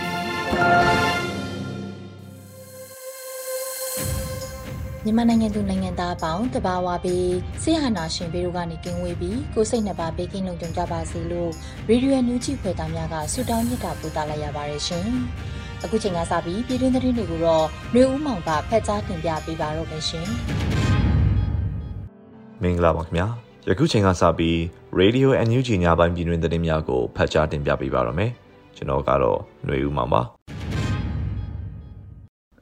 ပြီ မြန်မာနိုင်ငံသူနိုင်ငံသားအပေါင်းတဘာဝပြီးဆရာနာရှင်ပေတို့ကနေကင်းဝေးပြီးကိုစိတ်နှပါဘေးကင်းလုံခြုံကြပါစေလို့ရေဒီယိုညူးချီဖွယ်သားများကဆုတောင်းမြတ်တာပို့သလိုက်ရပါတယ်ရှင်။အခုချိန်ကစပြီးပြည်တွင်းသတင်းတွေကိုတော့နှွေဦးမောင်ကဖတ်ကြားတင်ပြပေးပါတော့မယ်ရှင်။မင်္ဂလာပါခင်ဗျာ။ယခုချိန်ကစပြီး Radio NUG ညပိုင်းပြည်တွင်းသတင်းများကိုဖတ်ကြားတင်ပြပေးပါတော့မယ်။ ကျွန်တော်ကတော့ຫນွေဦးမှာပါ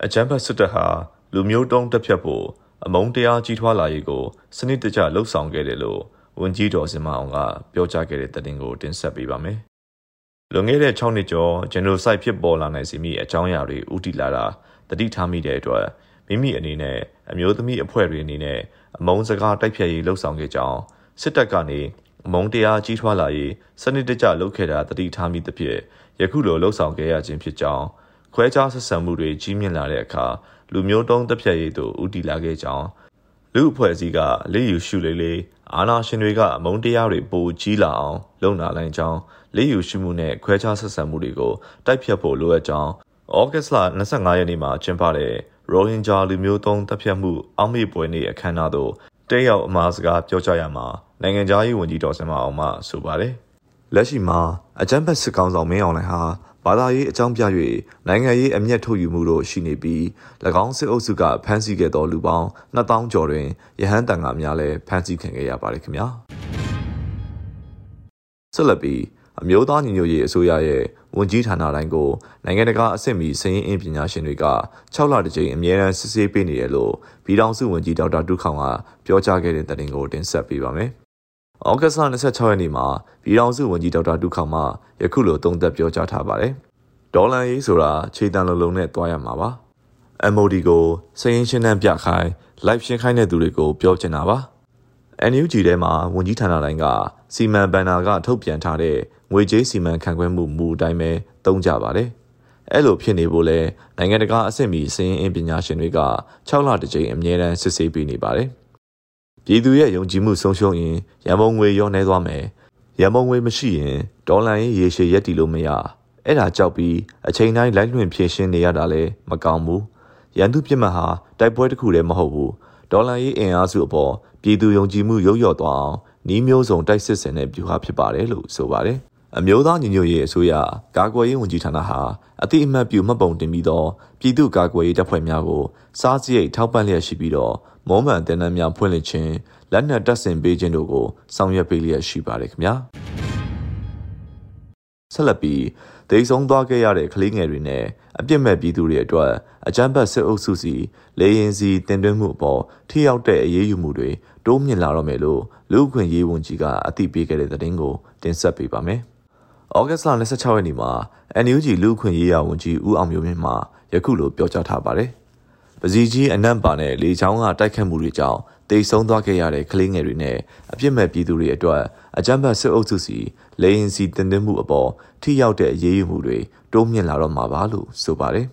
အကြံဖတ်စစ်တပ်ဟာလူမျိုးတုံးတက်ဖြတ်ဖို့အမုန်းတရားကြီးထွားလာရေးကိုစနစ်တကျလှုပ်ဆောင်ခဲ့တယ်လို့ဝန်ကြီးတော်စင်မအောင်ကပြောကြားခဲ့တဲ့သတင်းကိုတင်ဆက်ပေးပါမယ်လွန်ခဲ့တဲ့6နှစ်ကျော်ဂျန်နိုဆိုက်ဖြစ်ပေါ်လာနိုင်စီမိအကြောင်းအရာတွေဥတီလာတာတတိထားမိတဲ့အတွက်မိမိအနေနဲ့အမျိုးသမီးအဖွဲ့တွေအနေနဲ့အမုန်းစကားတိုက်ဖြတ်ရေးလှုပ်ဆောင်ခဲ့ကြောင်းစစ်တပ်ကနေ အမုန်းတရားကြီးထွားလာရေးစနစ်တကျလုပ်ခဲ့တာတတိထားမိသဖြင့်ယခုလိုလှုပ်ဆောင်ခဲ့ရခြင်းဖြစ်ကြောင်းခွဲခြားဆက်ဆံမှုတွေကြီးမြင့်လာတဲ့အခါလူမျိုးတုံးတပ်ဖြတ်ရေးသို့ဦးတည်လာခဲ့ကြောင်းလူအဖွဲ့အစည်းကလေယူရှုလေးလေးအာနာရှင်တွေကအမုန်းတရားတွေပိုကြီးလာအောင်လုပ်နာလိုက်ကြောင်းလေယူရှုမှုနဲ့ခွဲခြားဆက်ဆံမှုတွေကိုတိုက်ဖြတ်ဖို့လိုအပ်ကြောင်းဩဂတ်စ်လ25ရက်နေ့မှာကျင်းပတဲ့ရိုဟင်ဂျာလူမျိုးတုံးတပ်ဖြတ်မှုအောက်မေ့ပွဲနေ့အခမ်းအနားသို့တက်ရောက်အမှားစကားပြောကြားရမှာ နိုင်ငံသားရေးဝန်ကြီးတော်စင်မအောင်မှဆိုပါတယ်လက်ရှိမှာအကြမ်းဖက်စစ်ကောင်ဆောင်မင်းအောင်လှိုင်ဟာဘာသာရေးအကြောင်းပြ၍နိုင်ငံရေးအမျက်ထုတ်ယူမှုတို့ရှိနေပြီး၎င်းစစ်အုပ်စုကဖမ်းဆီးခဲ့သောလူပေါင်း2000ကျော်တွင်ရဟန်းတန်ဃာများလည်းဖမ်းဆီးခံခဲ့ရပါတယ်ခင်ဗျာဆက်လက်ပြီးအမျိုးသားညီညွတ်ရေးအစိုးရရဲ့ဝန်ကြီးဌာနတိုင်းကိုနိုင်ငံတကာအဆင့်မီစည်ရင်းအင်ပညာရှင်တွေက6လတကြိမ်အမြဲတမ်းစစ်ဆေးပေးနေတယ်လို့ပြည်ထောင်စုဝန်ကြီးဒေါက်တာဒုခောင်ကပြောကြားခဲ့တဲ့သတင်းကိုတင်ဆက်ပေးပါမယ်။ ဩဂတ်စ်လ26ရက်နေ့မှာပြည်ထောင်စုဝန်ကြီးဒေါက်တာဒုခောင်မှယခုလိုသုံးသပ်ပြောကြားထားပါတယ်။ဒေါ်လာရေးဆိုတာခြေတံလုံးလုံးနဲ့တွားရမှာပါ။ MOD ကိုစရင်ရှင်းနှံပြခိုင်း live ရှင်းခိုင်းတဲ့သူတွေကိုပြောချင်တာပါ။ NUG ထဲမှာဝန်ကြီးဌာနတိုင်းကစီမံဘန်နာကထုတ်ပြန်ထားတဲ့ငွေကြေးစီမံခန့်ခွဲမှုမူအတိုင်းပဲသုံးကြပါတယ်။အဲ့လိုဖြစ်နေဖို့လဲနိုင်ငံတကာအဆင့်မီစရင်အင်ပညာရှင်တွေက6လတကြိမ်အမြဲတမ်းစစ်ဆေးပေးနေပါတယ်။ ပြည်သူရဲ့ယုံကြည်မှုဆုံးရှုံးရင်ရန်ပုံငွေရောနှဲသွားမယ်ရန်ပုံငွေမရှိရင်ဒေါ်လာရေးရေရှည်ရက်တီလို့မရအဲ့ဒါကြောက်ပြီးအချိန်တိုင်းလိုက်လွှင့်ဖြည့်ရှင်းနေရတာလည်းမကောင်းဘူးရန်သူပြစ်မှတ်ဟာတိုက်ပွဲတစ်ခုတည်းမဟုတ်ဘူးဒေါ်လာရေးအင်အားစုအပေါ်ပြည်သူယုံကြည်မှုရုပ်ရော့သွားအောင်နှီးမျိုးစုံတိုက်စစ်ဆင်တဲ့ဗျူဟာဖြစ်ပါတယ်လို့ဆိုပါတယ်အမျိုးသားညီညွတ်ရေးအစိုးရကာကွယ်ရေးဝန်ကြီးဌာနဟာအတိအမှတ်ပြုမှတ်ပုံတင်ပြီးတော့ပြည်သူ့ကာကွယ်ရေးတပ်ဖွဲ့များကိုစားစရိတ်ထောက်ပံ့လျက်ရှိပြီးတော့ မောမှန်တင်နန်းများဖွင့်လှစ်ခြင်းလက်နက်တပ်ဆင်ပေးခြင်းတို့ကိုဆောင်ရွက်ပေးလျက်ရှိပါတယ်ခင်ဗျာဆက်လက်ပြီးဒေဆုံသွားခဲ့ရတဲ့ကလေးငယ်တွေနဲ့အပြစ်မဲ့ပြည်သူတွေအတွက်အကြမ်းဖက်စစ်အုပ်စုစီလေရင်စီတင်သွင်းမှုအပေါ်ထိရောက်တဲ့အရေးယူမှုတွေတိုးမြင့်လာတော့မယ်လို့လူ့အခွင့်ရေးဝန်ကြီးကအသိပေးခဲ့တဲ့သတင်းကိုတင်ဆက်ပေးပါမယ်။ဩဂတ်စ်လ26ရက်နေ့မှာ NUG လူ့အခွင့်ရေးရာဝန်ကြီးဦးအောင်မျိုးမြင့်မှယခုလိုပြောကြားထားပါတယ် ပစီကြီးအနံ့ပါနဲ့လေချောင်းကတိုက်ခတ်မှုတွေကြောင့်တိတ်ဆုံးသွားခဲ့ရတဲ့ကလေးငယ်တွေနဲ့အပြစ်မဲ့ပြည်သူတွေအတွက်အကြမ်းဖက်စစ်အုပ်စုစီလေရင်စီတင်သွင်းမှုအပေါ်ထိရောက်တဲ့အရေးယူမှုတွေတိုးမြင့်လာတော့မှာပါလို့ဆိုပါတယ်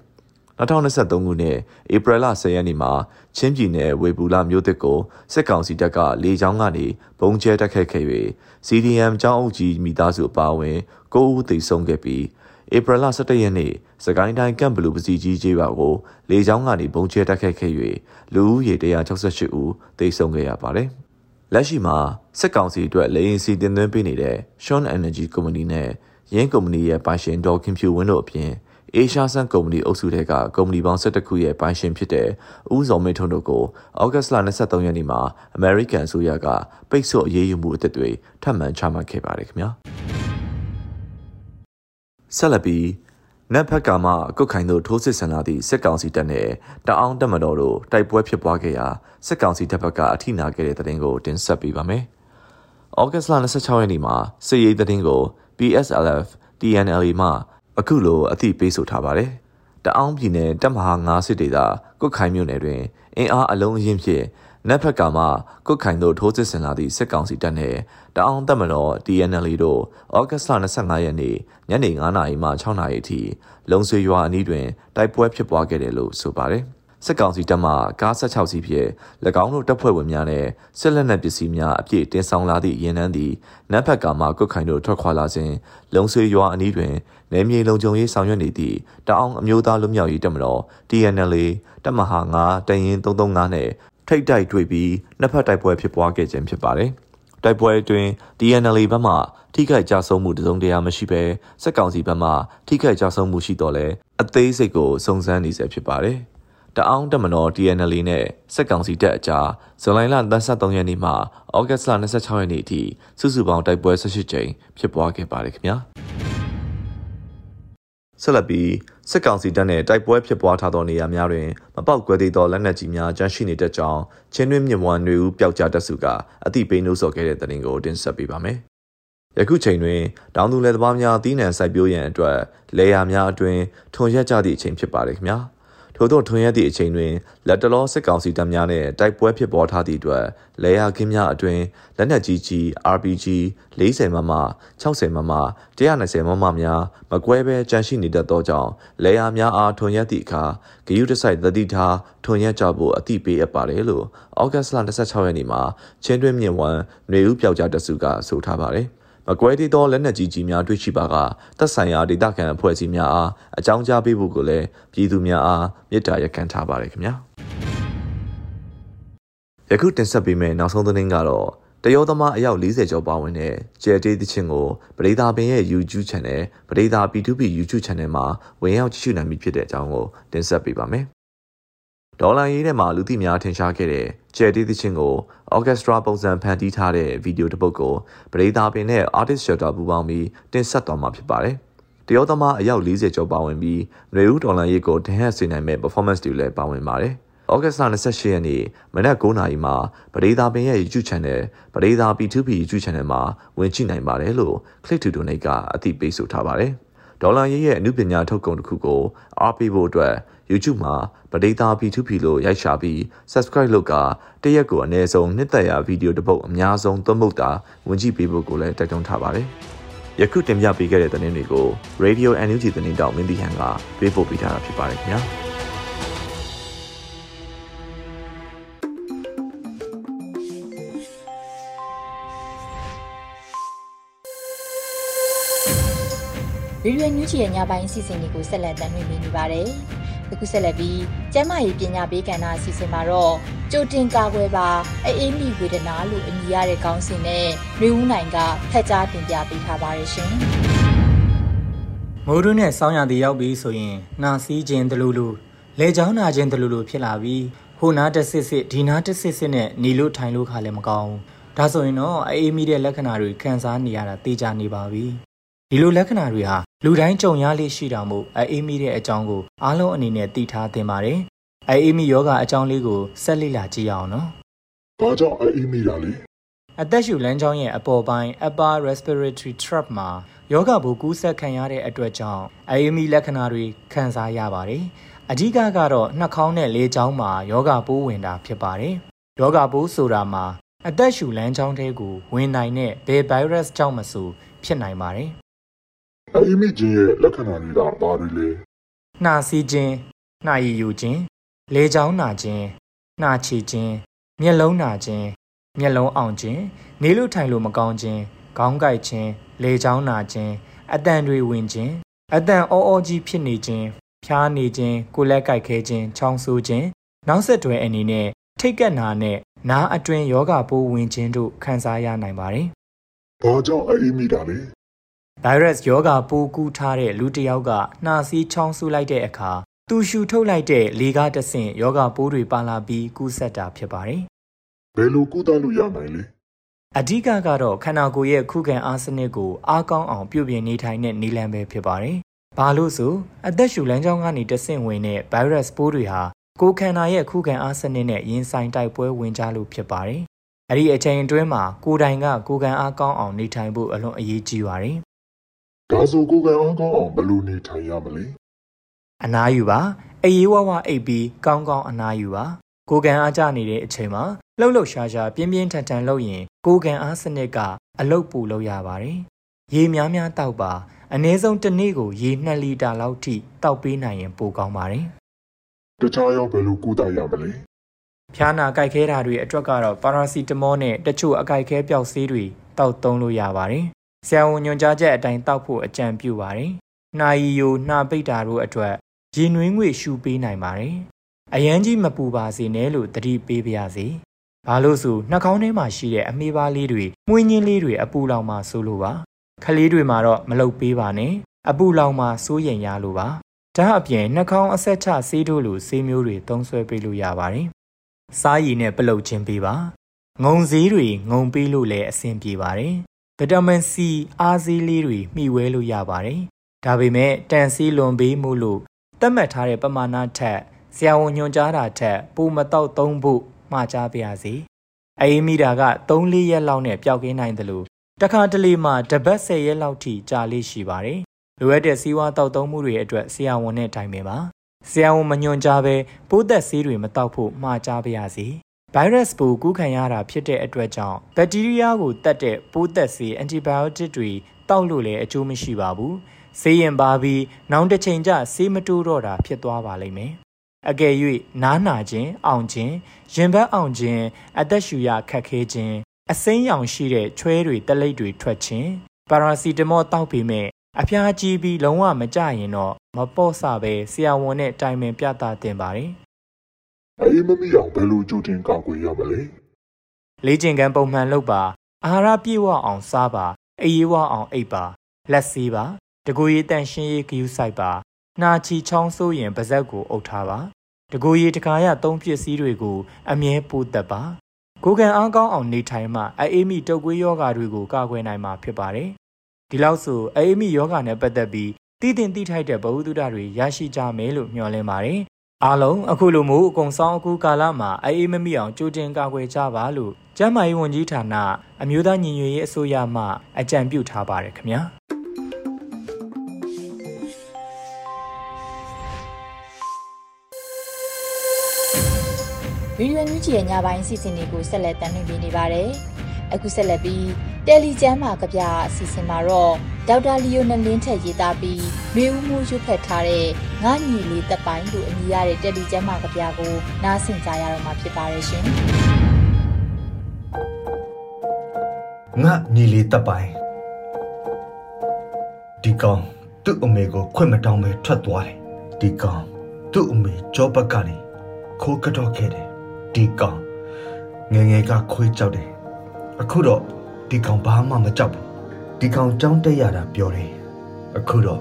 2023ခုနှစ်ဧပြီလ10ရက်နေ့မှာချင်းပြည်နယ်ဝေဘူလာမြို့သစ်ကိုစစ်ကောင်စီတပ်ကလေကြောင်းကနေဘုံကျဲတိုက်ခိုက်ခဲ့၍ CDM ကျောင်းအုပ်ကြီးမိသားစုအပါအဝင်9ဦးသေဆုံးခဲ့ပြီး ဧပြီလ17ရက်နေ့စကိုင်းတိုင်းကန့်ဘလူပစီကြီးကျေးရွာကိုလေကြောင်းကနေဘုံကျဲတိုက်ခိုက်ခဲ့၍လူဦးရေ168ဦးသေဆုံးခဲ့ရပါတယ်။လက်ရှိမှာစစ်ကောင်စီအတွက်လေရင်စီတင်သွင်းပေးနေတဲ့ Sean Energy Company နဲ့ရင်းကုမ္ပဏီရဲ့ပိုင်ရှင်ဒေါ်ခင်ဖြူဝင်းတို့အပြင်အေရှားဆန်ကုမ္ပဏီအုပ်စုတွေကကုမ္ပဏီပေါင်း12ခုရဲ့ပိုင်ရှင်ဖြစ်တဲ့ဦးစောမင်းထွန်းတို့ကိုဩဂတ်စ်လ23ရက်နေ့မှာအမေရိကန်အစိုးရကပိတ်ဆို့အရေးယူမှုအသစ်တွေထပ်မံချမှတ်ခဲ့ပါတယ်ခင်ဗျာ ဆက်လက်ပြီးနက်ဖက်ကမှကုတ်ခိုင်တို့ထိုးစစ်ဆင်လာသည့်စစ်ကောင်စီတပ်နဲ့တအောင်းတပ်မတော်တို့တိုက်ပွဲဖြစ်ပွားခဲ့ရာစစ်ကောင်စီတပ်ဘက်ကအထိနာခဲ့တဲ့တဲ့တင်ကိုတင်ဆက်ပေးပါမယ်။ဩဂတ်စ်လ26ရက်နေ့မှာစစ်ရေးတဲ့တင်ကို PSLF TNLA မှအခုလိုအသိပေးဆိုထားပါတယ်။တအောင်းပြည်နယ်တပ်မဟာ9စစ်ဒေသကုတ်ခိုင်မြို့နယ်တွင်အင်အားအလုံးအင်းဖြင့် နက်ဖက်ကမှကုတ်ခိုင်တို့ထိုးစစ်ဆင်လာသည့်စစ်ကောင်စီတပ်နှင့်တအောင်တပ်မတော် DNL တို့ဩဂတ်စ်လ25ရက်နေ့ညနေ9:00နာရီမှ6:00နာရီအထိလုံဆွေရွာအနီးတွင်တိုက်ပွဲဖြစ်ပွားခဲ့တယ်လို့ဆိုပါတယ်။စစ်ကောင်စီတပ်မှကား16စီးဖြင့်၎င်းတို့တပ်ဖွဲ့ဝင်များနဲ့စစ်လက်နက်ပစ္စည်းများအပြည့်တင်ဆောင်လာသည့်ရင်နှန်းသည်နတ်ဖက်ကမှကုတ်ခိုင်တို့ထွက်ခွာလာစဉ်လုံဆွေရွာအနီးတွင်နေမြေလုံခြုံရေးဆောင်ရွက်နေသည့်တအောင်အမျိုးသားလူမျိုးရေးတပ်မတော် TNL တပ်မဟာ9တရင်335နဲ့ ထိတ်တိုက်တွေ့ပြီးနှစ်ဖက်တိုက်ပွဲဖြစ်ပွားခဲ့ခြင်းဖြစ်ပါတယ်။တိုက်ပွဲအတွင်း DNL ဘက်မှထိခိုက်ကြဆုံးမှုတစုံတရာမရှိဘဲစက်ကောင်စီဘက်မှထိခိုက်ကြဆုံးမှုရှိတော့လဲအသေးစိတ်ကိုစုံစမ်းနေဆဲဖြစ်ပါတယ်။တအောင်းတမနော် DNL နဲ့စက်ကောင်စီတပ်အကြားဇွန်လ23ရက်နေ့မှဩဂတ်စ်လ26ရက်နေ့အထိစုစုပေါင်းတိုက်ပွဲ18ကြိမ်ဖြစ်ပွားခဲ့ပါတယ်ခင်ဗျာ။ဆက်လက်ပြီး စစ်ကောင်စီတပ်နဲ့တိုက်ပွဲဖြစ်ပွားထားသောနေရာများတွင်မပေါက်ကွဲသေးသောလက်နက်ကြီးများကျန်းရှိနေတတ်ကြောင်းချင်းတွင်းမြင့်ဝမ်းတွေဦးပျောက်ကြားတပ်စုကအသိပေးနှိုးဆော်ခဲ့တဲ့သတင်းကိုတင်ဆက်ပေးပါမယ်။ယခုချိန်တွင်တောင်သူလယ်သမားများတီးနှံစိုက်ပျိုးရန်အတွက်လေယာများအတွင်ထွန်ရက်ကြသည့်အချိန်ဖြစ်ပါတယ်ခင်ဗျာ။ ထို့သောထွန်ရက်သည့်အချိန်တွင်လက်တလောစစ်ကောင်စီတပ်များနှင့်တိုက်ပွဲဖြစ်ပေါ်ထားသည့်အတွက်လေယာကင်းများအတွင်လက်နက်ကြီးကြီး RPG 40မမ60မမ120မမများမကွဲဘဲကြန့်ရှိနေတတ်သောကြောင့်လေယာများအားထွန်ရက်သည့်အခါဂယုတစိုက်သတိထားထွန်ရက်ကြဖို့အသိပေးအပ်ပါတယ်လို့ဩဂတ်စ်လ26ရက်နေ့မှာချင်းတွင်းမြင့်ဝမ်းຫນွေဦးပျောက်ကြားတစုကဆိုထားပါတယ်။ မကွဲသေးသောလက်နက်ကြီးကြီးများတွေ့ရှိပါကသက်ဆိုင်ရာဒေသခံအဖွဲ့အစည်းများအားအကြောင်းကြားပေးဖို့ကိုလည်းပြည်သူများအားမေတ္တာရပ်ခံထားပါတယ်ခင်ဗျာယခုတင်ဆက်ပေးမယ့်နောက်ဆုံးသတင်းကတော့တယောသမားအယောက်40ကျော်ပါဝင်တဲ့ကျယ်တေးသချင်းကိုပရိသာပင်ရဲ့ YouTube Channel ပရိသာ P2P YouTube Channel မှာဝင်ရောက်ကြည့်ရှုနိုင်ပြီဖြစ်တဲ့အကြောင်းကိုတင်ဆက်ပေးပါမယ် ဒေါ်လာရေးထဲမှာလူသိများထင်ရှားခဲ့တဲ့ကျယ်တီးသချင်းကိုအော်ကက်စထရာပုံစံဖန်တီးထားတဲ့ဗီဒီယိုတစ်ပုဒ်ကိုပရိသတ်ပင်နဲ့ artist shelter ပူးပေါင်းပြီးတင်ဆက်သွားမှာဖြစ်ပါတယ်။တယောသမားအယောက်40ကျော်ပါဝင်ပြီးຫນွေဦးဒေါ်လာရေးကိုဒဏ်ဟတ်စေနိုင်မဲ့ performance တွေလည်းပါဝင်ပါတယ်။ဩဂတ်စ်လ28ရက်နေ့မနက်9:00နာရီမှာပရိသာပင်ရဲ့ YouTube Channel ပရိသာ P2P YouTube Channel မှာဝင်ကြည့်နိုင်ပါတယ်လို့ Click to Donate ကအသိပေးဆိုထားပါတယ်။ ဒေါ်လာရေးရဲ့အမှုပညာထုတ်ကုန်တစ်ခုကိုအားပေးဖို့အတွက် YouTube မှာပဒေတာ P2P လို့ရိုက်ရှာပြီး Subscribe လုပ်ကတရက်ကိုအနည်းဆုံးနှစ်သက်ရာဗီဒီယိုတစ်ပုဒ်အများဆုံးသွင်းမှုတာဝင်ကြည့်ပေးဖို့ကိုလည်းတိုက်တွန်းထားပါတယ်။ယခုတင်ပြပေးခဲ့တဲ့သတင်းတွေကို Radio NUG သတင်းတောက်မင်းတီဟန်ကပေးပို့ပေးထားတာဖြစ်ပါတယ်ခင်ဗျာ။ ရေဒီယိုညူးချီရဲ့ညပိုင်းအစီအစဉ်လေးကိုဆက်လက်တင်ပြနေပါတယ်။အခုဆက်လက်ပြီးကျမ်းမာရေးပညာပေးကဏ္ဍအစီအစဉ်မှာတော့ကြိုတင်ကာကွယ်ပါအေးမိဝေဒနာလို့အမည်ရတဲ့ခေါင်းစဉ်နဲ့နှွေဦးနိုင်ကဖက်ကြားတင်ပြပေးထားပါတယ်ရှင်။မိုးတွင်းနဲ့ဆောင်းရသည်ရောက်ပြီဆိုရင်နှာစီးခြင်းတလူလူလေချောင်းနာခြင်းတလူလူဖြစ်လာပြီးဟိုနာတစ်စစ်စစ်ဒီနာတစ်စစ်စစ်နဲ့နေလို့ထိုင်လို့ခါလည်းမကောင်းဘူး။ဒါဆိုရင်တော့အေးမိတဲ့လက္ခဏာတွေခံစားနေရတာသိကြနေပါပြီ။ဒီလိုလက္ခဏာတွေဟာ လူတိုင်းကြုံရလေရှိတာမို့အေးမိတဲ့အကြောင်းကိုအားလုံးအနေနဲ့သိထားသင့်ပါတယ်။အေးမိယောဂအကြောင်းလေးကိုဆက်လေ့လာကြည့်အောင်နော်။ဘာကြောင့်အေးမိတာလဲ။အသက်ရှူလမ်းကြောင်းရဲ့အပေါ်ပိုင်း upper respiratory tract မှာယောဂဘူကူးဆက်ခံရတဲ့အတွက်ကြောင့်အေးမိလက္ခဏာတွေခံစားရပါတယ်။အဓိကကတော့နှာခေါင်းနဲ့လေကြောင်းမှာယောဂပိုးဝင်တာဖြစ်ပါတယ်။ယောဂပိုးဆိုတာမှာအသက်ရှူလမ်းကြောင်းထဲကိုဝင်နိုင်တဲ့ဘယ် virus ကြောင့်မဆိုဖြစ်နိုင်ပါတယ်။ အေးမိခြင်းရဲ့လက္ခဏာတွေကဘာတွေလဲနှာစီးခြင်းနှာရည်ယူခြင်းလေချောင်းနာခြင်းနှာချီခြင်းမျက်လုံးနာခြင်းမျက်လုံးအောင်ခြင်းနေလို့ထိုင်လို့မကောင်းခြင်းခေါင်းကိုက်ခြင်းလေချောင်းနာခြင်းအတန်တွေဝင်ခြင်းအတန်အောအောကြီးဖြစ်နေခြင်းဖျားနေခြင်းကိုလက်ကိုက်ခဲခြင်းချောင်းဆိုးခြင်းနောက်ဆက်တွဲအနေနဲ့ထိတ်ကက်နာနဲ့နားအတွင်းယောဂပိုးဝင်ခြင်းတို့ခံစားရနိုင်ပါတယ်။ဘာကြောင့်အေးမိတာလဲ ဗိုင်းရပ်စ်ရောဂါပိုးကူးထားတဲ့လူတစ်ယောက်ကနှာစီးချောင်းဆူလိုက်တဲ့အခါသူရှူထုတ်လိုက်တဲ့လေကားတဆင့်ယောဂပိုးတွေပါလာပြီးကူးစက်တာဖြစ်ပါတယ်ဘယ်လိုကုသလို့ရနိုင်လဲအဓိကကတော့ခန္ဓာကိုယ်ရဲ့ခုခံအားစနစ်ကိုအားကောင်းအောင်ပြုပြင်နေထိုင်တဲ့နည်းလမ်းပဲဖြစ်ပါတယ်။ဘာလို့ဆိုအသက်ရှူလမ်းကြောင်းကနေတဆင့်ဝင်တဲ့ဗိုင်းရပ်စ်ပိုးတွေဟာကိုယ်ခန္ဓာရဲ့ခုခံအားစနစ်နဲ့ရင်ဆိုင်တိုက်ပွဲဝင်ကြလို့ဖြစ်ပါတယ်။အဲ့ဒီအချိန်အတွင်းမှာကိုယ်တိုင်ကကိုယ်ခံအားကောင်းအောင်နေထိုင်ဖို့အလွန်အရေးကြီးပါတယ်။ ဒါဆိုကိုယ်ခံအားကောင်းအောင်ဘယ်လိုနေထိုင်ရမလဲ။အနားယူပါအေးဝဝအိပ်ပြီးကောင်းကောင်းအနားယူပါကိုကံအားကြနေတဲ့အချိန်မှာလှုပ်လှုပ်ရှားရှားပြင်းပြင်းထန်ထန်လုပ်ရင်ကိုကံအားစနစ်ကအလုတ်ပူလုပ်ရပါတယ်။ရေများများတောက်ပါအနည်းဆုံးတစ်နေ့ကိုရေ2လီတာလောက်ထိတောက်ပေးနိုင်ရင်ပိုကောင်းပါတယ်။တခြားရောဘယ်လိုကုသရမလဲ။ဖျားနာကြိုက်ခဲတာတွေအတွက်ကတော့ပါရာစီတမောနဲ့တချို့အကြိုက်ခဲပျောက်ဆေးတွေတောက်သုံးလို့ရပါတယ်။ ဆရာဝန်ညွှန်ကြားချက်အတိုင်းတောက်ဖို့အကြံပြုပါတယ်။နှာရည်ယိုနှာပိတ်တာတို့အတွက်ရေနွေးငွေရှူပေးနိုင်ပါတယ်အရန်ကြီးမပူပါစေနဲ့လို့တတိပေးပါရစေ။ဘာလို့ဆိုနှာခေါင်းထဲမှာရှိတဲ့အမေးပါးလေးတွေ၊မှုင်းညင်းလေးတွေအပူလောင်မှဆိုလိုပါ။ခလေးတွေမှာတော့မလုပ်ပေးပါနဲ့။အပူလောင်မှစိုးရင်ရလိုပါ။ဒါအပြင်နှာခေါင်းအဆက်ချဆေးတို့လိုဆေးမျိုးတွေသုံးဆွဲပေးလို့ရပါတယ်။စားရည်နဲ့ပလုတ်ချင်းပေးပါ။ငုံစည်းတွေငုံပေးလို့လည်းအဆင်ပြေပါတယ်။ ဗီတာမင် C အားစည်းလေးတွေမျှဝဲလို့ရပါတယ်။ဒါပေမဲ့တန်စီလွန်ပေးမှုလို့သတ်မှတ်ထားတဲ့ပမာဏထက်ဆရာဝန်ညွှန်ကြားတာထက်ပိုမတော့သုံးဖို့မှာကြားပါရစေ။အေးမိတာက3-4ရက်လောက်နဲ့ပျောက်ကင်းနိုင်တယ်လို့တခါတလေမှတပတ်10ရက်လောက်ထိကြာလေးရှိပါတယ်။လိုအပ်တဲ့စီးဝါတောက်သုံးမှုတွေအတွက်ဆရာဝန်နဲ့တိုင်ပင်ပါ။ဆရာဝန်မညွှန်ကြားဘဲပိုးသက်ဆေးတွေမတောက်ဖို့မှာကြားပါရစေ။ ဗိုင်းရပ်စ်ပိုးကူးခံရတာဖြစ်တဲ့အတွက်ကြောင့်ဘက်တီးရီးယားကိုတတ်တဲ့ပိုးသက်ဆေးအန်တီဘိုယိုတစ်တွေတောက်လို့လည်းအကျိုးမရှိပါဘူး။ဆေးရင်ပါပြီးနောက်တစ်ချိန်ကျဆေးမတိုးတော့တာဖြစ်သွားပါလိမ့်မယ်အကယ်၍နားနာခြင်းအောင်ခြင်းရင်ဘတ်အောင်ခြင်းအသက်ရှူရခက်ခဲခြင်းအစိမ်းရောင်ရှိတဲ့ချွဲတွေတလိပ်တွေထွက်ခြင်းပါရာစီတမောတောက်ပေမဲ့အဖျားကြီးပြီးလုံးဝမကြရင်တော့မပေါ့ဆပဲဆရာဝန်နဲ့တိုင်ပင်ပြသတင်ပါတယ် အေးမမီအောင်ဘယ်လိုကြိုတင်ကောက်ွယ်ရမလဲလေ့ကျင့်ခန်းပုံမှန်လုပ်ပါအာဟာရပြည့်ဝအောင်စားပါအေးဝအောင်အိပ်ပါလက်ဆေးပါတကူရည်တန့်ရှင်းရေးဂယူးဆိုင်ပါနှာချီချောင်းဆိုးရင်ပါဇက်ကိုအုပ်ထားပါတကူရီတကာရသုံးပစ္စည်းတွေကိုအမြဲပိုးသက်ပါကိုကံအားကောင်းအောင်နေထိုင်မှအေးမိတုပ်ကွေးယောဂါတွေကိုကာကွယ်နိုင်မှာဖြစ်ပါတယ်ဒီလောက်ဆိုအေးမိယောဂါနဲ့ပတ်သက်ပြီးတည်တင်တိထိုက်တဲ့ဗဟုသုတတွေရရှိကြမယ်လို့မျှော်လင့်ပါတယ် အားလုံးအခုလိုမျိုးအကုံဆောင်အခုကာလမှာအေးမမိအောင်ကြိုတင်ကာကွယ်ကြပါလို့ကျန်းမာရေးဝန်ကြီးဌာနအမျိုးသားညီညွတ်ရေးအစိုးရမှအကြံပြုထားပါတယ်ခင်ဗျာဗီဒီယိုညူးချီရဲ့ညပိုင်းစီစဉ်တွေကိုဆက်လက်တင်ပြနေပါတယ်။အခုဆက်လက်ပြီးတယ်လီကျမ်းမှာကြပြအစီအစဉ်မှာတော့ ဒေါက်တာလီယိုနယ်လင်းထက်ရေးသားပြီးမေဦးမှုရွတ်ဖက်ထားတဲ့ငါညီလေးတပ်ပိုင်းလို့အမည်ရတဲ့တယ်လီကျမ်းမှာကြပြကိုနားဆင်ကြရတော့မှာဖြစ်ပါတယ်ရှင်။ငါညီလေးတပ်ပိုင်းဒီကောင်သူ့အမေကိုခွင့်မတောင်းပဲထွက်သွားတယ်။ဒီကောင်သူ့အမေကြောဘက်ကနေခိုးကတော့ခဲ့တယ်ဒီကောင်ငငယ်ကခွေးကြောက်တယ်အခုတော့ဒီကောင်ဘာမှမကြောက်ဘူး ဒီကောင်ကြောင်းတက်ရတာပြောတယ်အခုတော့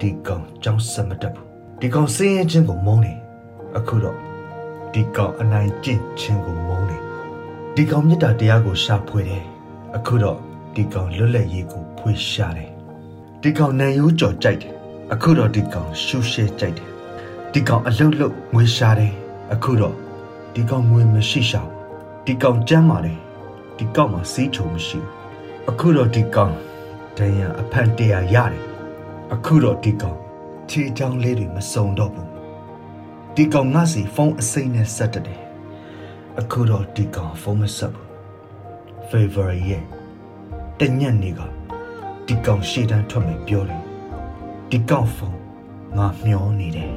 ဒီကောင်ကြောင်းစမတက်ဘူးဒီကောင်စင်းရင်ချင်းကိုမုန်းတယ်အခုတော့ဒီကောင်အနိုင်ကျင့်ခြင်းကိုမုန်းတယ်ဒီကောင်မြတ်တာတရားကိုရှာဖွေတယ်အခုတော့ဒီကောင်လွတ်လပ်ရေးကိုဖွေရှာတယ်ဒီကောင်နန်ရိုးကြော်ကြိုက်တယ်အခုတော့ဒီကောင်ရှူရှဲကြိုက်တယ်ဒီကောင်အလုတ်လုတ်ငွေရှာတယ်အခုတော့ဒီကောင်ငွေမရှိရှာဒီကောင်ကြမ်းပါလေဒီကောင်မှာစီးချုံမရှိဘူးအခုတော့ဒီကောင် ဒဏ်ရာအဖန်တရာရတယ်အခုတော့ဒီကောင်ခြေချောင်းလေးတွေမစုံတော့ဘူးဒီကောင်ငါစီဖုန်းအစိမ့်နဲ့ဆက်တက်တယ်အခုတော့ဒီကောင်ဖုန်းမဆက်ဘူး favor ရဲ့တညက်နေကဒီကောင်ရှေ့တန်းထွက်မယ်ပြောတယ်ဒီကောင်ဖုန်းငါမျောနေတယ်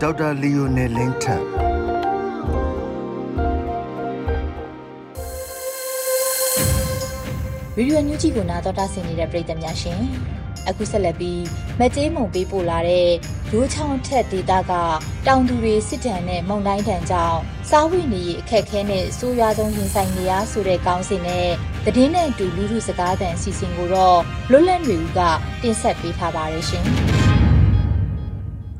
ဒေါက်တာလီယိုနယ်လင်းထက် ဗီဒီယိုညူးကြီးကိုနားတော်တာဆင်နေတဲ့ပရိသတ်များရှင်အခုဆက်လက်ပြီးမကြေးမုံပေးပို့လာတဲ့ရိုးချောင်းထက်ဒေတာကတောင်သူတွေစစ်တမ်းနဲ့မုံတိုင်းတန်ကြောင့်စားဝိနေရအခက်ခဲနဲ့ဆိုးရွားဆုံးရင်ဆိုင်နေရဆိုတဲ့ကောင်းစဉ်နဲ့သတင်းနဲ့အတူလူထုစကားသံအစီအစဉ်ကိုတော့လွတ်လပ်နေဦးကတင်ဆက်ပေးထားပါတယ်ရှင်။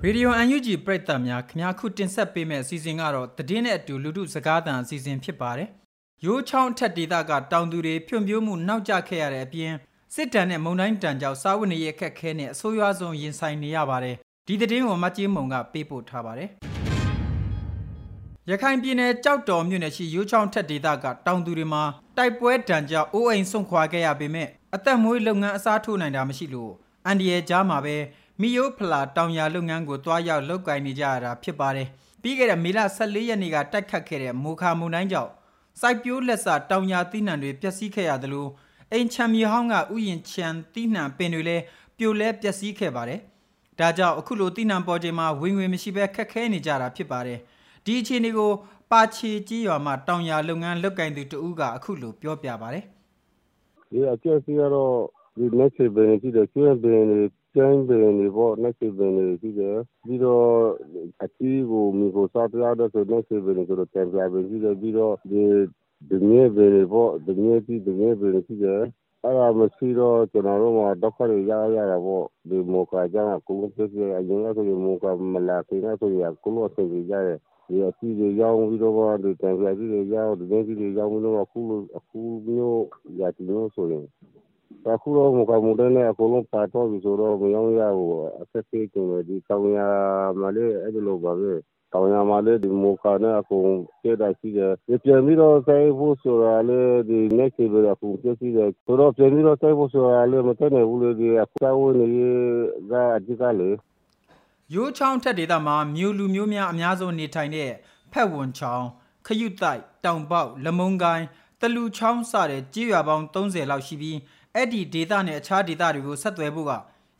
ရေဒီယို UNG ပရိသတ်များခင်ဗျားခုတင်ဆက်ပေးမယ့်အစီအစဉ်ကတော့သတင်းနဲ့အတူလူထုစကားသံအစီအစဉ်ဖြစ်ပါတယ်။ ရိုးချောင်းထက်ဒေသကတောင်သူတွေဖြွံ့ဖြိုးမှုနောက်ကျခဲ့ရတဲ့အပြင်စစ်တမ်းနဲ့မုံတိုင်းတန်ကြောင့်စားဝတ်နေရေးအခက်ခဲနဲ့အဆိုးရွားဆုံးရင်ဆိုင်နေရပါတယ်။ဒီသတင်းကိုမကြီးမုံကပေးပို့ထားပါတယ်။ရခိုင်ပြည်နယ်ကြောက်တော်မြို့နယ်ရှိရိုးချောင်းထက်ဒေသကတောင်သူတွေမှာတိုက်ပွဲတံကြောင့်အိုးအိမ်ဆုံးခွာခဲ့ရပေမဲ့အသက်မွေးလုပ်ငန်းအစားထိုးနိုင်တာမရှိလို့အန်ဒီရဲ့ကြားမှာပဲမီယိုဖလာတောင်ယာလုပ်ငန်းကိုတွားရောက်လုပ်ကိုင်နေကြရတာဖြစ်ပါတယ်။ပြီးခဲ့တဲ့မေလ14ရက်နေ့ကတိုက်ခတ်ခဲ့တဲ့မိုခါမုန်တိုင်းကြောင့် စိုက်ပျိုးလက်စတောင်ယာသီးနှံတွေပျက်စီးခဲ့ရသလိုအိမ်ချမ်းမြေဟောင်းကဥယျင်ချမ်းသီးနှံပင်တွေလည်းပြိုလဲပျက်စီးခဲ့ပါတယ်။ဒါကြောင့်အခုလိုသီးနှံပေါ်ချိန်မှာဝင်ငွေမရှိဘဲခက်ခဲနေကြတာဖြစ်ပါတယ်။ဒီအခြေအနေကိုပါချီကြီးရွာမှာတောင်ယာလုပ်ငန်းလုပ်ကိုင်သူတဦးကအခုလိုပြောပြပါတယ်။ဒီအကျက်စီကတော့ ဒီလက်ချေပင်ရှိတယ်ကျွန်းပင်တွေကျန်းပင်တွေပေါ့လက်ချေပင်တွေရှိတယ်ပြီးတော့အချီးကိုမိကိုစားပြတော့ဆိုလက်ချေပင်တွေဆိုတော့တံပြပင်ရှိတယ်ပြီးတော့ဒီဒီမြေပင်တွေပေါ့ဒီမြေပြီးဒီမြေပင်ရှိတယ်အဲ့ဒါမရှိတော့ကျွန်တော်တို့မှာဒုက္ခတွေရရတာပေါ့ဒီမောကကြောင့်ကိုယ်ကိုပြည့်အရင်ကဆိုရင်မောကမလာခင်ကဆိုရင်ကိုလိုဆက်ကြရတယ်ဒီအစီတွေရောင်းပြီးတော့ဒီတံပြာကြီးတွေရောင်းဒီနေကြီးတွေရောင်းပြီးတော့အခုအခုမျိုးရာတီမျိုးဆိုရင် အခုတော့ မကမှုတဲ့နဲ့ အကုန်လုံးပါတော့ပြီဆိုတော့ မရောရဘူး အခက်ခဲကြုံတယ် ဒီကောင်းရမလေးအဲ့ဒီလိုပါပဲ တောင်ရမှာလေဒီမိုခါနဲ့ အကုန်ကျတာရှိတယ်ဒီပြန်ပြီးတော့ဆိုင်ဖို့ဆိုတာလေဒီ next level အကုန်ပြည့်စည်တယ်ဆိုတော့ ပြန်ပြီးတော့ဆိုင်ဖို့ဆိုတာလေမတက်နိုင်ဘူးလေဒီအခုသာဝင်နေကအဓိကလေရိုးချောင်းထက်ဒေသမှာ မြို့လူမျိုးများ အများဆုံးနေထိုင်တဲ့ ဖက်ဝန်ချောင်းခရုတိုက် တောင်ပေါက် လမုံကိုင်းတလူချောင်း စတဲ့ကြေးရွာပေါင်း30လောက်ရှိပြီး အဲ့ဒီဒေသနဲ့အခြားဒေသတွေကိုဆက်သွယ်ဖို့က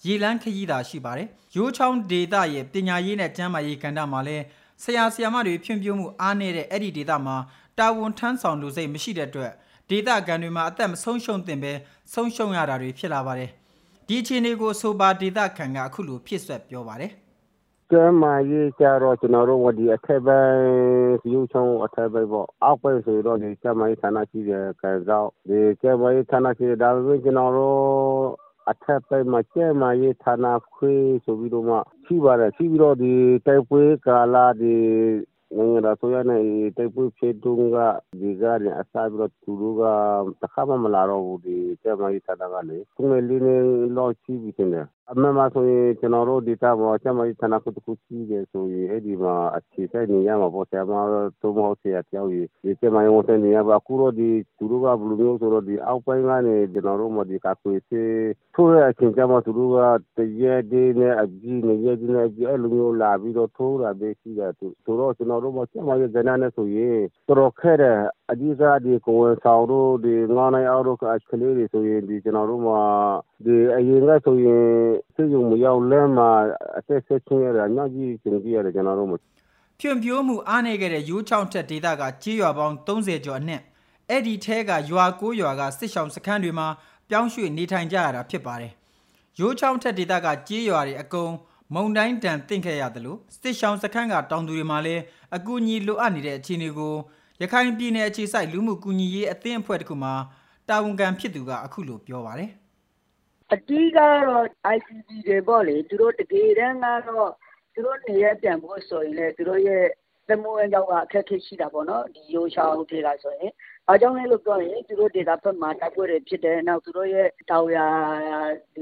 ရေလန်းခရီးသာရှိပါတယ်။ရိုးချောင်းဒေသရဲ့ပညာရေးနဲ့ကျန်းမာရေးကဏ္ဍမှာလည်းဆရာဆရာမတွေဖြန့်ပြမှုအားနည်းတဲ့အဲ့ဒီဒေသမှာတာဝန်ထမ်းဆောင်လူစိတ်မရှိတဲ့အတွက်ဒေသခံတွေမှာအသက်မဆုံးရှုံးသင့်ပဲဆုံးရှုံးရတာတွေဖြစ်လာပါတယ်။ဒီအခြေအနေကိုဆိုပါဒေသခံကအခုလိုဖြစ်ဆက်ပြောပါတယ်။ ကျမ်းမာရေးကြတော့ကျွန်တော်တို့ဒီအထက်ပိုင်းရုပ်ချုံအထက်ပိုင်းပေါ့အောက်ပိုင်းဆိုတော့ဒီကျမ်းမာရေးဌာနရှိတယ်ကံကောက်ဒီကျမ်းမာရေးဌာနရှိတယ်ဒါပေမဲ့ကျွန်တော်တို့အထက်ပိုင်းမှာကျမ်းမာရေးဌာနခွေးဆိုပြီးတော့မှရှိပါတယ်ရှိပြီးတော့ဒီတိုက်ပွဲကာလဒီနိုင်ငံတော်ဆိုရနဲ့တိုက်ပွဲဖြစ်တုန်းကဒီကရအစားပြီးတော့သူတို့ကတခါမှမလာတော့ဘူးဒီကျမ်းမာရေးဌာနကလေသူငယ်လေးနဲ့လောက်ရှိပြီးတယ် အမှန်မှာဆိုရင်ကျွန်တော်တို့ဒေတာပေါ်ကျမကြီးဌာနကုတခုရှိတယ်ဆိုရင်အဲ့ဒီမှာအခြေစိုက်နေရမှာပေါ့ဆရာမတို့မဟုတ်ဆရာတယောက်ကြီးဒီကျမကြီးဝန်ထမ်းနေရပါအခုတော့ဒီသူတို့ကဘယ်လိုမျိုးဆိုတော့ဒီအောက်ပိုင်းကနေကျွန်တော်တို့မဒီကကွေစေထိုးရအချင်းကျမသူတို့ကတရက်တည်းနဲ့အကြီးနဲ့ရက်ကြီးနဲ့အကြီးအဲ့လိုမျိုးလာပြီးတော့ထိုးတာပဲရှိတယ်သူဆိုတော့ကျွန်တော်တို့မကျမကြီးကဏ္ဍနဲ့ဆိုရင်တော်တော်ခဲတယ်အကြီးစားဒီကိုယ်ဆောင်တို့ဒီငေါနိုင်အောင်တို့ကကလေးတွေဆိုရင်ဒီကျွန်တော်တို့မှာဒီအရင်ကဆိုရင်စိတ်ယုံမရောက်လမ်းမှာအသက်ဆက်ချင်းရတာညကြီးကျင်ကြရတယ်ကျွန်တော်တို့မှာဖြွန်ပြိုးမှုအားနေခဲ့တဲ့ရိုးချောင်းထက်ဒေသကကြေးရွာပေါင်း30ကျော်အနက်အဲ့ဒီထဲကရွာကိုရွာကစစ်ဆောင်စခန်းတွေမှာပြောင်းရွှေ့နေထိုင်ကြရတာဖြစ်ပါတယ်ရိုးချောင်းထက်ဒေသကကြေးရွာတွေအကုန်မုံတိုင်းတန်တင့်ခဲ့ရတယ်လို့စစ်ဆောင်စခန်းကတောင်သူတွေမှာလည်းအကူအညီလိုအပ်နေတဲ့အခြေအနေကိုရခိုင်ပြည်နယ်အခြေစိုက်လူမှုကူညီရေးအသင်းအဖွဲ့တစ်ခုမှာတာဝန်ခံဖြစ်သူကအခုလိုပြောပါတယ် အကြီးကတော့ ICT တွေပေါ့လေ သူတို့ တကယ်တမ်းကတော့ သူတို့နေရပြန်ဖို့ဆိုရင်လည်း သူတို့ရဲ့သမုံအကြောင်းက အခက်အခဲရှိတာပေါ့နော် ဒီရိုးချောင်းထေကဆိုရင်။ ဘာကြောင့်လဲလို့ပြောရင် သူတို့ဒေသဘက်မှာ တိုက်ပွဲတွေဖြစ်တယ်။နောက် သူတို့ရဲ့ တောင်ယာ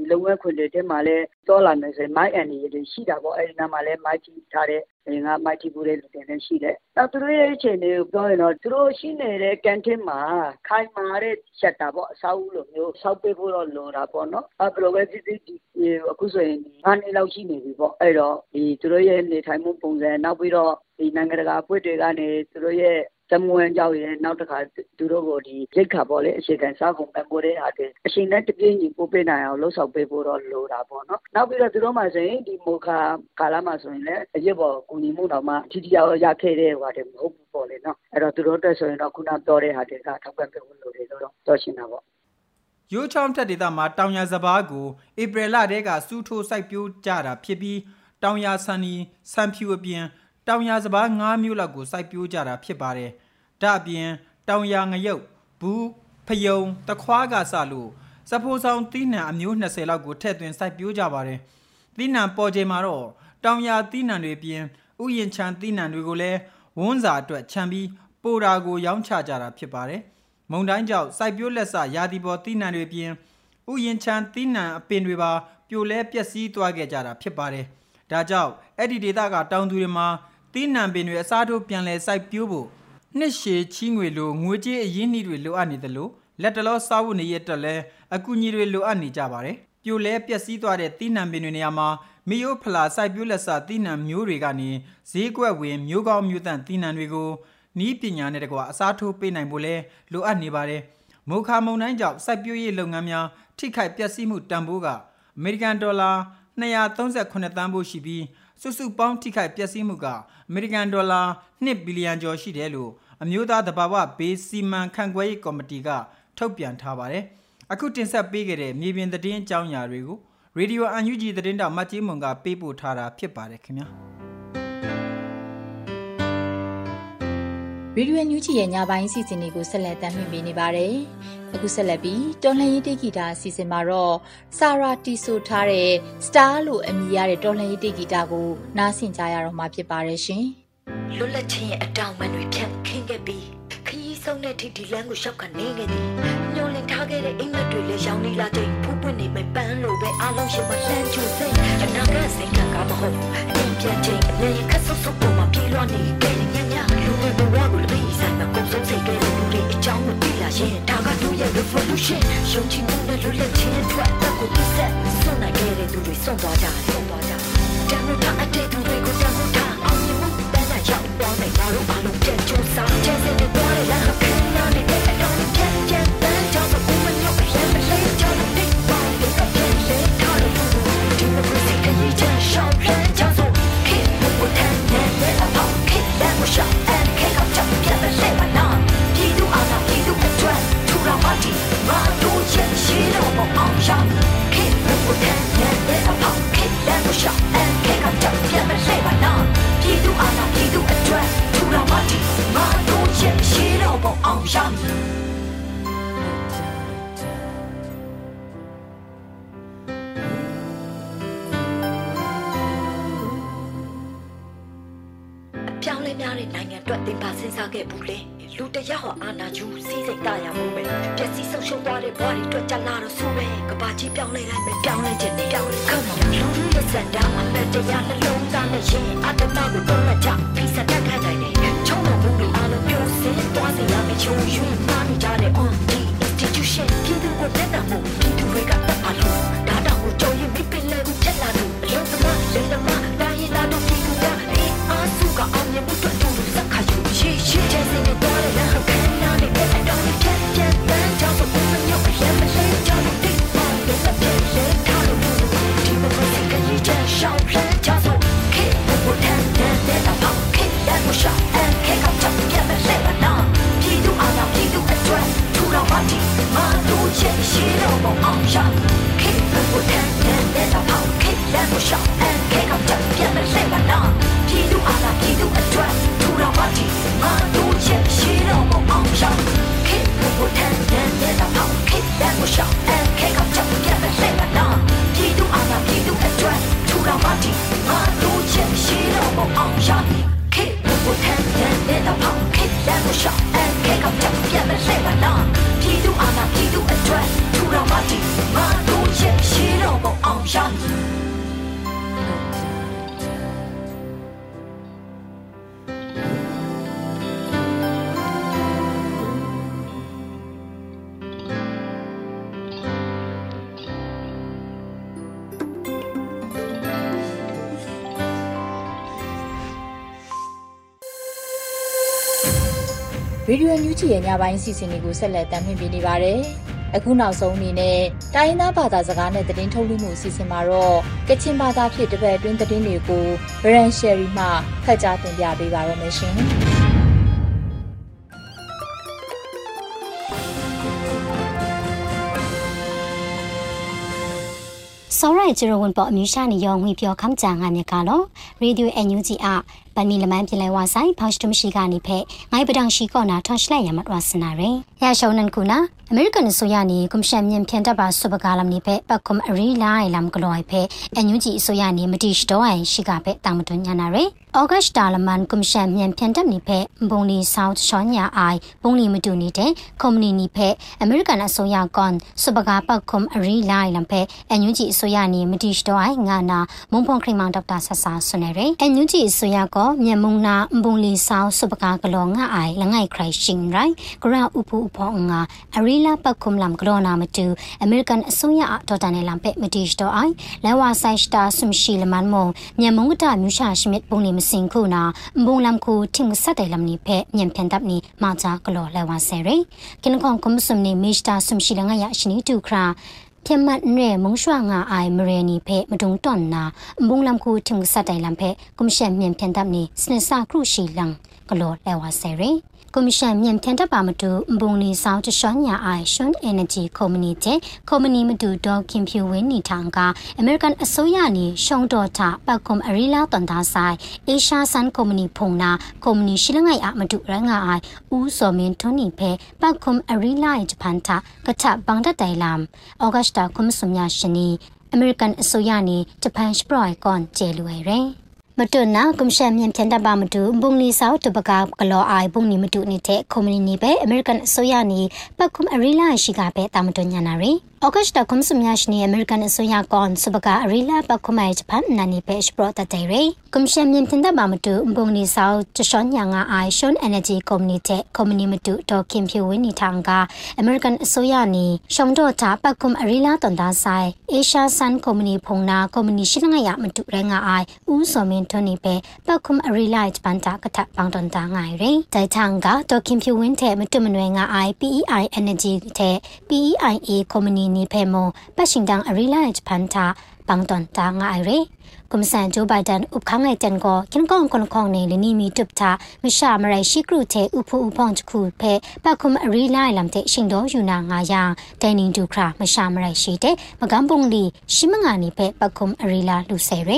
လုပ်ငန်းခွင်တွေထဲမှာလည်း သွားလာမယ်ဆိုရင် မိုင်းအန္တရာယ်တွေ ရှိတာပေါ့။အဲဒီနားမှာလည်း မိုင်းထိထားတဲ့ အရင်က မိုင်းထိဖူးတဲ့လူတွေလည်း ရှိတယ်။နောက် သူတို့ရဲ့ အခြေအနေကို ပြောရင်တော့ သူတို့ရှိနေတဲ့ Canteen မှာ ခိုင်မာတဲ့ Shelter ပေါ့ အဆောက်အဦလိုမျိုး ဆောက်ပေးဖို့တော့ လိုတာပေါ့နော်။ဘယ်လိုပဲဖြစ်ဖြစ် အခုဆိုရင် ၅ နှစ်လောက် ရှိနေပြီပေါ့။အဲဒီတော့ သူတို့ရဲ့ နေထိုင်မှုပုံစံ၊နောက်ပြီးတော့ နိုင်ငံတကာအဖွဲ့တွေကနေ သူတို့ရဲ့ တမွေးကြောက်ရနောက်တစ်ခါ သူတို့ကိုဒီရိတ်ခါပေါ့လေ အချိန်ကန်စားကုန်ပံ့ပိုးတဲ့ဟာတွေ အချိန်နဲ့တပြေးညီ ပို့ပေးနိုင်အောင်လှုပ်ဆောင်ပေးဖို့တော့ လိုတာပေါ့နော် နောက်ပြီးတော့ သူတို့မှဆိုရင် ဒီမိုခါကာလမှာဆိုရင်လည်း အရစ်ပေါ်ကူညီမှုတော်မှ ထိတိယောက် ရခဲ့တဲ့ဟိုဟာတွေ မဟုတ်ဘူးပေါ့လေနော် အဲ့တော့ သူတို့အတွက်ဆိုရင်တော့ ခုနပြောတဲ့ဟာတွေက ထောက်ပံ့ပေးဖို့ လိုတယ်လို့တော့ ပြောရှင်းတာပေါ့ရိုးချောင်းထက်ဒေသမှာ တောင်ရစဘာကို ဧပြီလတည်းကစူးထိုးစိုက်ပျိုးကြတာဖြစ်ပြီး တောင်ရဆန်နီဆန်ဖြူအပြင် တောင်ရစဘာ၅မျိုးလောက်ကိုစိုက်ပျိုးကြတာဖြစ်ပါတယ်။ဒါအပြင်တောင်ရငရုတ်ဘူးဖယုံတခွားကစလို့စဖိုးဆောင်သီးနှံအမျိုး20လောက်ကိုထည့်သွင်းစိုက်ပျိုးကြပါတယ်သီးနှံပေါ်ချိန်မှာတော့တောင်ယာသီးနှံတွေပြင်ဥယျင်ချံသီးနှံတွေကိုလည်းဝန်းစာအတွက်ခြံပြီးပိုတာကိုရောင်းချကြတာဖြစ်ပါတယ်မုံတိုင်းကြောင့်စိုက်ပျိုးလက်စရာဒီပေါ်သီးနှံတွေပြင်ဥယျင်ချံသီးနှံအပင်တွေပါပြိုလဲပျက်စီးသွားခဲ့ကြတာဖြစ်ပါတယ်ဒါကြောင့်အဲ့ဒီဒေသကတောင်သူတွေမှာ သီးနှံပင်တွေအစားထိုးပြန်လဲစိုက်ပျိုးဖို့နှစ်ရှည်ချီးငွေလိုငွေကြေးအရင်းနှီးတွေလိုအပ်နေတယ်လို့လက်တလောစားဖို့နေရတဲ့လဲအကူအညီတွေလိုအပ်နေကြပါတယ်ပြိုလဲပျက်စီးသွားတဲ့သီးနှံပင်တွေနေရာမှာမီယိုဖလာစိုက်ပျိုးလက်စသီးနှံမျိုးတွေကနေဈေးကွက်ဝင်မျိုးကောင်းမျိုးတန့်သီးနှံတွေကိုနီးပညာနဲ့တကွာအစားထိုးပေးနိုင်ဖို့လဲလိုအပ်နေပါတယ်မုခါမုံတိုင်းကြောင့်စိုက်ပျိုးရေးလုပ်ငန်းများထိခိုက်ပျက်စီးမှုတန်ဖိုးကအမေရိကန်ဒေါ်လာ238တန်းဖို့ရှိပြီး စုစုပေါင်းထိခိုက်ပျက်စီးမှုကအမေရိကန်ဒေါ်လာ1ဘီလီယံကျော်ရှိတယ်လို့အမျိုးသားတဘာဝဘေးစီမံခန့်ခွဲရေးကော်မတီကထုတ်ပြန်ထားပါတယ်။အခုတင်ဆက်ပေးခဲ့တဲ့မြေပြင်သတင်းအကြောင်းအရာတွေကိုရေဒီယိုအန်ယူဂျီသတင်းတောက်မတ်ကြီးမွန်ကပေးပို့ထားတာဖြစ်ပါတယ်ခင်ဗျာ။ ရေဒီယိုညူချီရဲ့ညပိုင်းစီစဉ်တွေကိုဆက်လက်တင်ပြနေပါတယ်။အခုဆက်လက်ပြီးတော်လှန်ရေးတေဂီတာအစီအစဉ်မှာတော့စာရာတီဆိုထားတဲ့ Star လို့အမည်ရတဲ့တော်လှန်ရေးတေဂီတာကိုနားဆင်ကြရတော့မှာဖြစ်ပါတယ်ရှင်။လွတ်လပ်ခြင်းရဲ့အတောင်ပံတွေဖြတ်ခင်းခဲ့ပြီးခရီးဆုံးတဲ့ထိဒီလမ်းကိုရှောက်ကနေခဲ့သည်ညှို့လင်ထားခဲ့တဲ့အိမ်မက်တွေလည်းရောင်နေလာချိန်ဖူးပွင့်နေမဲ့ပန်းလိုပဲအားလုံးရှိမှလှမ်းချူစိတ်အနာဂတ်စိတ်ကကမဟုတ်အင်းပြချင်းအမြဲခက်ဆုပ်ဆုပ်ပေါ်မှာပြေလွှမ်းနေခဲ့ညညလူတွေဘဝ revolution ရှုံးချမှုနဲ့လွတ်လပ်ခြင်းအတွက်အကိုပြဆက်ဆွနိုင်ခဲ့တဲ့သူတွေဆုံးသွားကြတယ်ဆုံးသွားကြတယ် ပြောင်းလဲများတဲ့နိုင်ငံအတွက်သင်ပါစဉ်းစားခဲ့ဘူးလေလူတယောက်ဟာအာနာယူစီးစိတ်တရမှုပဲပျက်စီးဆုံးရှုံးသွားတဲ့ဘဝတွေအတွက်ကြလာတော့ဆိုပဲကဘာကြီးပြောင်းလဲတိုင်းပဲပြောင်းလဲခြင်းနဲ့ပြောင်းလဲ come on လူလူရဲ့စံတာအမတ်တရားနှလုံးသားနဲ့ရှင်အတ္တမကိုတော့လက်ချပြီးစတက်ခိုင်းနိုင်တယ်ချုံတော်မှုတွေအားလုံးပြုစင်းသွားစေရမယ့်ချုံရွှင်မှားနေကြတဲ့ on the institution ပြည်သူကိုတက်တာမှုပြည်သူတွေကတက်ပါလို့ဒါတောင်ကိုကြုံရင်မိပင်လေကိုချက်လာလို့အလုံးသမားလေသမားတိုင်းရသားတို့ပြည်သူက အေးအားစုကအောင်မြင်မှုအတွက်တူစက်ခါယူရှိရှိချင်စင်တော့လည်းဟောက်ခန်းနာနေတဲ့အတော်ပြတ်ပြတ်တန်းကြောင့်ဘုံမညော့ရမ်းမလေးကြောင့်ဒီပေါင်းတဲ့ပြည့်လေထားလို့ဒီမကိုစိတ်ကကြီးချမ်းရှောင်းလန်းကြောင့်ဆိုခေဘုထန်တဲ့အပေါင်းခေတဲ့မရှာအခေကချက်ပြတ်လေပါနာပြည်သူအာဏာပြည် ရေဒီယိုညူချီရဲ့ညပိုင်းစီစဉ်တွေကိုဆက်လက်တင်ပြနေပါတယ်။အခုနောက်ဆုံးအနေနဲ့တိုင်းရင်းသားဘာသာစကားနဲ့သတင်းထုတ်လွှင့်မှုအစီအစဉ်မှာတော့ကချင်ဘာသာဖြင့်တပတ်အတွင်းသတင်းတွေကိုဗရန်ရှယ်ရီမှဖတ်ကြားတင်ပြပေးပါရမရှင်။စောရိုင်ဂျရဝန်ပေါ်အမျိုးရှာနေရောငွေပြောခမ်းကြငါမြကလောရေဒီယိုအန်ယူဂျီအ ပန်မီလမန်ပြလဲဝါဆိုင်ဖောက်စတုမရှိကနေဖက်ငိုင်းပဒံရှိကောနာထော်ရှလိုက်ရမတ်ဝါစနာရယ်ရရှောင်းနန်ကူနာအမေရိကန်ဆိုရနေကွန်ရှင်မြန်ဖြန်တပ်ပါစပကာလမ်နေဖက်ပတ်ကွန်အရီလိုင်လမ်ကလောဖက်အန်ယူဂျီဆိုရနေမတိရှတော့အိုင်ရှိကဖက်တာမတွညာနာရယ် ဩဂတ်တာလမန်ကွန်ရှင်မြန်ဖြန်တပ်နေဖက်ဘုံလီဆောက်ရှောင်းညာအိုင်ဘုံလီမတူနေတဲ့ကွန်မြူနီဖက်အမေရိကန်အစိုးရကွန်စပကာပတ်ကွန်အရီလိုင်လမ်ဖက်အန်ယူဂျီဆိုရနေမတိရှတော့အိုင်ငါနာမုံဖုံခရီမောင်ဒေါက်တာဆဆာဆွနေရယ်အန်ယူဂျီဆိုရကောမြန်မုံနာဘုံလီဆောက်စပကာကလောငါအိုင်လငိုင်ခရိုင်ရှင်ရိုင်ဂရာဥပူဥဖောငါအရီလာပတ်ကွန်လမ်ကလောနာမတူအမေရိကန်အစိုးရဒေါ်တာနယ်လမ်ဖက်မတိရှတော့အိုင်လဲဝါဆိုင်စတာဆွမ်ရှိလမန်မုံမြန်မုံကတာမြူရှာရှမစ်ဘုံလီမစင်ခုနာဘုံလမ်ခုထင်းဆက်တယ်လမ်နိဖဲမြန်ဖန်တပ်နိမာချာကလောလဲဝါဆယ်ရေကင်ကွန်ကွန်ဆမ်နိမေစတာဆုံရှိလငါရရှိနိတူခရာပြမတ်နဲ့မုံရွှာငါအိုင်မရနီဖဲမတုံတွန်နာဘုံလမ်ခုထင်းဆက်တယ်လမ်ဖဲကွန်ရှန်မြန်ဖန်တပ်နိစနစခရုရှိလံကလောလဲဝါဆယ်ရေကွန်မရှင် မြန်ဖြန်တပ်ပါမတူဘုံလီဆောင်တရှောင်းညာအိုင်ရှွန်အန်နယ်ဂျီကုမ္ပဏီတဲ့ကုမ္ပဏီမတူဒေါ်ခင်ဖြူဝင်းနေထောင်ကအမေရိကန်အစိုးရနေရှုံတော်ထပတ်ကွန်အရီလာတန်သားဆိုင်အေရှာဆန်ကုမ္ပဏီဖုန်နာကုမ္ပဏီရှိလငိုင်အမတူရငါအိုင်ဦးစော်မင်းထွန်းနေဖဲပတ်ကွန်အရီလာဂျပန်တာကချဘန်ဒတိုင်လမ်ဩဂတ်တာကွန်ဆုမြရှင်နီအမေရိကန်အစိုးရနေဂျပန်စပရိုင်ကွန်ကျေလွယ်ရယ် မတွနာကွန်ရှန်မြန်ဖြန်တပါမတူဘုံလီဆောက်တပကကလောအိုင်ဘုံနီမတူနေတဲ့ကွန်မြူနီပဲအမေရိကန်အစိုးရနေပတ်ကွန်အရီလာရှိကပဲတာမတွညာနာရီ ဩဂတ်တာကွန်ဆမ်ယာရှနီအမေရိကန်အစိုးရကွန်စပကအရီလာပတ်ကွန်မိုင်ဂျပန်နာနီပဲစပရတတေရီကွန်ရှန်မြန်ဖြန်တပါမတူဘုံလီဆောက်တရှောညာငါအိုင်ရှွန်အန်နယ်ဂျီကုမ္ပဏီတဲ့ကွန်မြူနီမတူဒေါ်ခင်ဖြူဝင်းနီထောင်ကအမေရိကန်အစိုးရနေရှုံတော့တာပတ်ကွန်အရီလာတန်တာဆိုင်အေရှာဆန်ကုမ္ပဏီဖုန်နာကုမ္ပဏီရှိငါရမတူရငါအိုင်ဦးစော်မင်းထွန်းနီပဲပတ်ခုမအရီလိုက်ပန်တာကထပောင်းတန်တာငိုင်ရင်တိုင်ထန်ကဒေါခင်ဖြူဝင်းတဲ့မတွမနွယ်ငါ IPEI Energy တဲ့ PEIA Company นีเพโมปะชิงดังอริลาจพันธะปังตอนตางไอเร နေဖဲမပတ်ရှင်တန်အရီလိုက်ပန်တာပောင်းတန်တာငိုင်ရင်ကွန်ဆန်ဂျိုဘိုင်ဒန်ဥပခန်းငယ်တန်ကိုကင်ကောင်ကွန်ခေါနေလနီမီတုပတာမရှာမရိုင်ရှိကရုတဲ့ဥဖူဥဖောင်းချခုဖဲပတ်ခုမအရီလိုက်လမ်တဲ့ရှင်တော်ယူနာငါယာဒိုင်နင်းဒူခရာမရှာမရိုင်ရှိတဲ့မကန်းပုံလီရှိမငါနေဖဲပတ်ခုမအရီလာလူဆယ်ရ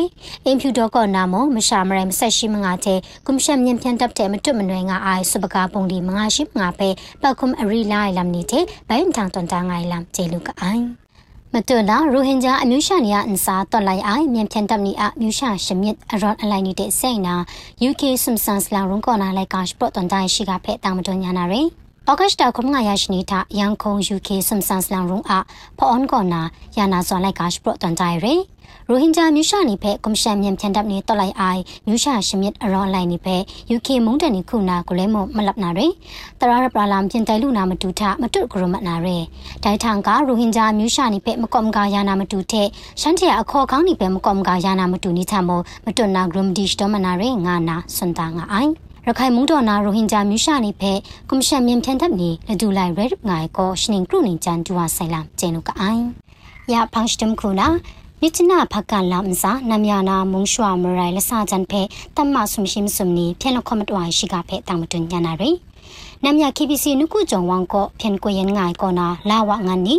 အင်ဖြူတော်ကောနာမမရှာမရိုင်မဆက်ရှိမငါတဲ့ကွန်ရှန်မြန်ဖြန်တပ်တဲ့မတွမနွယ်ငါအိုင်စပကာပုံလီမငါရှိမငါဖဲပတ်ခုမအရီလိုက်လမ်နေတဲ့ဘိုင်ထန်တန်တာငိုင်လမ်ကျေလူကအိုင် မတူလာရိုဟင်ဂျာအမျိုးရှာနေအန်စာတော်လိုက်အိုင်မြန်ဖြန်တပ်နီအမျိုးရှာရှမြစ်အရွန်အလိုက်နေတဲ့စိတ်နာ UK ဆွမ်ဆန်စလာရုံကောနာလိုက်ကာရှ်ပတော်တန်တိုင်းရှိကဖဲတောင်မတော်ညာနာရယ်ဩဂတ်တာခုံငါရရှိနေတာယန်ခုံ UK ဆွမ်ဆန်စလာရုံအဖော်အွန်ကောနာယာနာဇွန်လိုက်ကာရှ်ပတော်တန်တိုင်းရယ် ရိုဟင်ဂျာမျိုးရှာနေဖက်ကွန်ရှင်မြန်ဖြန်တပ်နေတော်လိုက်အိုင်မျိုးရှာရှမစ်အရောင်းလိုက်နေဖက် UK မုန်တန်နေခုနာကိုလဲမမလပ်နာရယ်တရရပလာလမ်ပြင်တိုင်လူနာမတူထမတုတ်ကရမနာရယ်ဒိုင်ထန်ကရိုဟင်ဂျာမျိုးရှာနေဖက်မကော့မကယာနာမတူတဲ့ရှမ်းထရအခေါ်ကောင်းနေဖက်မကော့မကယာနာမတူနေချမမတွနာဂရမ်ဒီရှ်တော်မနာရယ်ငါနာစွန်တာငါအိုင်ရခိုင်မုံတော်နာရိုဟင်ဂျာမျိုးရှာနေဖက်ကွန်ရှင်မြန်ဖြန်တပ်နေလဒူလိုက်ရဲငိုင်ကိုရှနင်းကရုနေချန်ဒူဝဆိုင်လမ်ကျင်းနုကအိုင်ရဖန်စတမ်ခုနာ မြစ်နာဖကလမ်စာနမယနာမုံရွှာမရိုင်လဆာဂျန်ဖဲတမ္မဆုမရှိမစုံနီဖျက်လခမတဝိုင်ရှိကဖဲတာမတွညာနာရီနမ်ယ KBC နုကုကြုံဝမ်ကိုဖျန်ကိုယန်ငိုင်ကောနာလာဝငန်နီ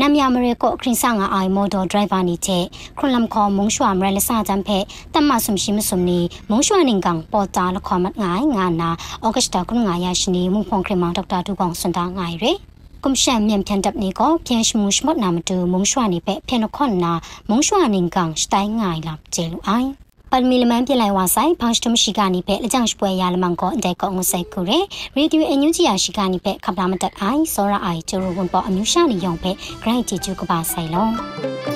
နမ်ယမရေကိုခရင်ဆာငါအိုင်မော်ဒိုဒရိုင်ဗာနီတဲ့ခရလမ်ခေါ်မုံရွှာမရိုင်လဆာဂျန်ဖဲတမ္မဆုမရှိမစုံနီမုံရွှာနင်ကန်ပေါ်တာလခမတ်ငိုင်ငါနာဩဂတ်တာကုငါယာရှိနီမုံဖုန်ခရမောင်ဒေါက်တာဒူကောင်စန်တာငိုင်ရီ ကွန်ရှင်မြန်ဖြန်တပ်နေကိုပြန်ရှမှုရှမတ်နာမတူမုံရွှာနေပဲဖျန်ခွန်နာမုံရွှာနင်ကန်စတိုင်းငိုင်လာကျေလူအိုင်ပလမီလမန်ပြလိုက်ဝါဆိုင်ဖောင်စတမရှိကနေပဲအကြောင်းပွဲရလမန်ကိုအတဲ့ကောငစိတ်ကူရဲရေဒီယိုအန်ယူဂျီယာရှိကနေပဲခပလာမတက်အိုင်စောရအိုင်ကျိုရဝန်ပေါ်အမျိုးရှာနေရောင်ပဲဂရိုက်တီကျူကပါဆိုင်လုံး